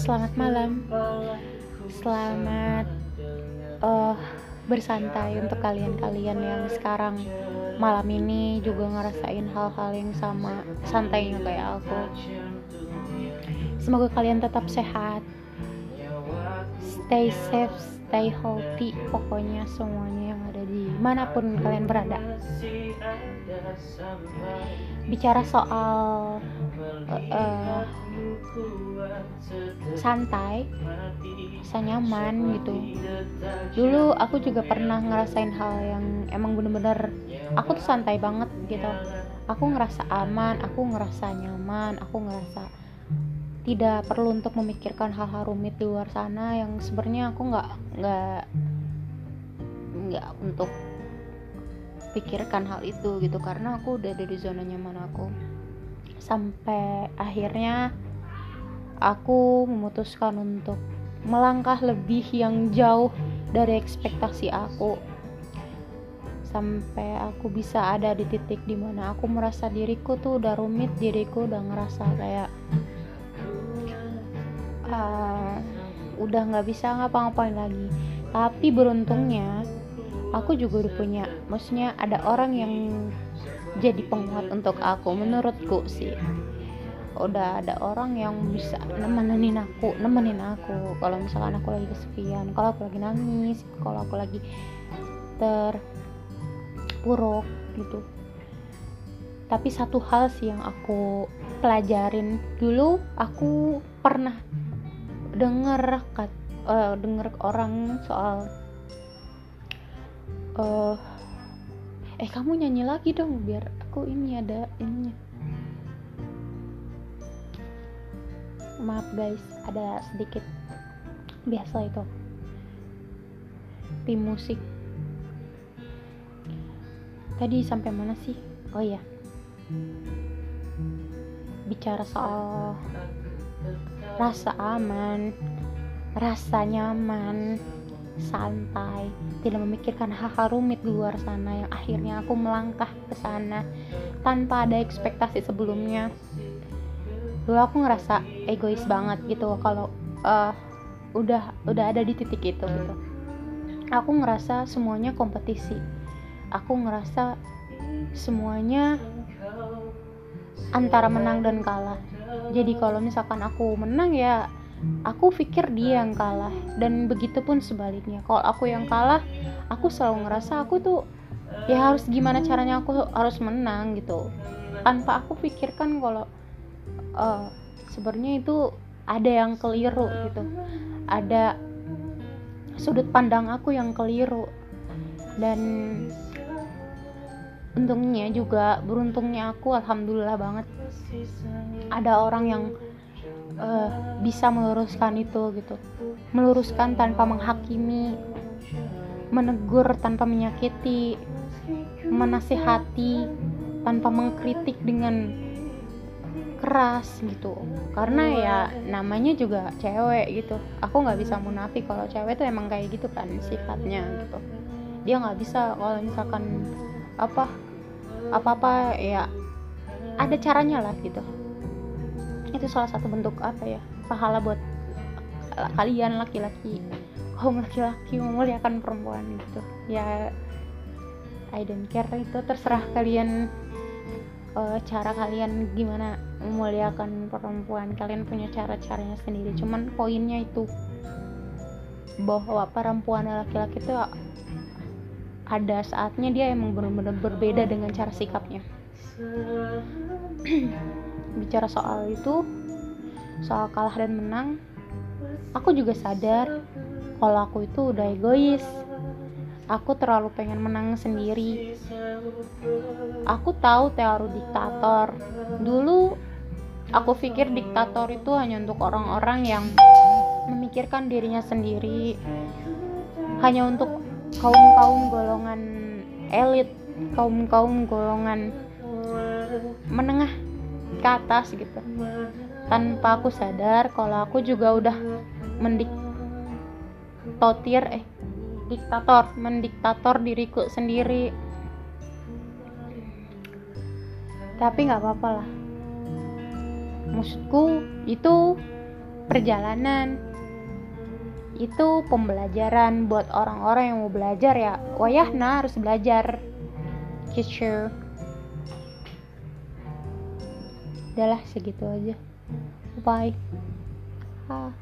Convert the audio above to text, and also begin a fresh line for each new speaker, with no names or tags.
selamat malam, selamat uh, bersantai untuk kalian-kalian yang sekarang malam ini juga ngerasain hal-hal yang sama santainya kayak aku. Semoga kalian tetap sehat, stay safe, stay healthy, pokoknya semuanya yang ada di mana pun kalian berada. Bicara soal uh, santai rasa nyaman gitu. Dulu aku juga pernah ngerasain hal yang emang bener-bener aku tuh santai banget gitu. Aku ngerasa aman aku ngerasa nyaman aku ngerasa tidak perlu untuk memikirkan hal-hal rumit di luar sana yang sebenarnya aku nggak nggak nggak untuk pikirkan hal itu gitu. Karena aku udah ada di zona nyaman aku sampai akhirnya aku memutuskan untuk melangkah lebih yang jauh dari ekspektasi aku. Sampai aku bisa ada di titik di mana aku merasa diriku tuh udah rumit diriku udah ngerasa kayak uh, udah nggak bisa ngapa-ngapain lagi. Tapi beruntungnya aku juga udah punya maksudnya ada orang yang jadi penguat untuk aku menurutku sih. Udah ada orang yang bisa nemenin aku nemenin aku. Kalau misalkan aku lagi kesepian kalau aku lagi nangis kalau aku lagi terpuruk gitu. Tapi satu hal sih yang aku pelajarin. Dulu aku pernah denger kat, uh, denger orang soal uh, eh kamu nyanyi lagi dong biar aku ini ada ininya. Maaf guys ada sedikit biasa itu tim musik. Tadi sampai mana sih? Oh ya bicara soal rasa aman rasa nyaman santai tidak memikirkan hal-hal rumit di luar sana yang akhirnya aku melangkah ke sana tanpa ada ekspektasi sebelumnya. Dulu aku ngerasa egois banget gitu kalau uh, udah udah ada di titik itu gitu. Aku ngerasa semuanya kompetisi. Aku ngerasa semuanya antara menang dan kalah. Jadi kalau misalkan aku menang ya aku pikir dia yang kalah dan begitu pun sebaliknya. Kalau aku yang kalah aku selalu ngerasa aku tuh ya harus gimana caranya aku harus menang gitu. Tanpa aku pikirkan kalau uh, sebenarnya itu ada yang keliru gitu. Ada sudut pandang aku yang keliru. Dan untungnya juga beruntungnya aku alhamdulillah banget ada orang yang uh, bisa meluruskan itu gitu. Meluruskan tanpa menghakimi menegur tanpa menyakiti menasihati tanpa mengkritik dengan keras gitu. Karena ya namanya juga cewek gitu. Aku nggak bisa munafik kalau cewek tuh emang kayak gitu kan sifatnya gitu. Dia nggak bisa kalau misalkan apa apa apa ya ada caranya lah gitu itu salah satu bentuk apa ya pahala buat kalian laki-laki kaum laki-laki memuliakan perempuan gitu. Ya I don't care itu terserah kalian uh, cara kalian gimana memuliakan perempuan. Kalian punya cara-caranya sendiri. Cuman poinnya itu bahwa perempuan dan laki-laki itu ada saatnya dia emang benar-benar berbeda dengan cara sikapnya bicara soal itu soal kalah dan menang aku juga sadar kalau aku itu udah egois. Aku terlalu pengen menang sendiri. Aku tahu teori diktator. Dulu aku pikir diktator itu hanya untuk orang-orang yang memikirkan dirinya sendiri. Hanya untuk kaum-kaum golongan elit kaum-kaum golongan menengah ke atas gitu. Tanpa aku sadar kalau aku juga udah mendik totir eh diktator mendiktator diriku sendiri. Tapi nggak apa-apa lah. Maksudku itu perjalanan. Itu pembelajaran buat orang-orang yang mau belajar ya. Wayahna harus belajar. Gitu udahlah segitu aja bye ah.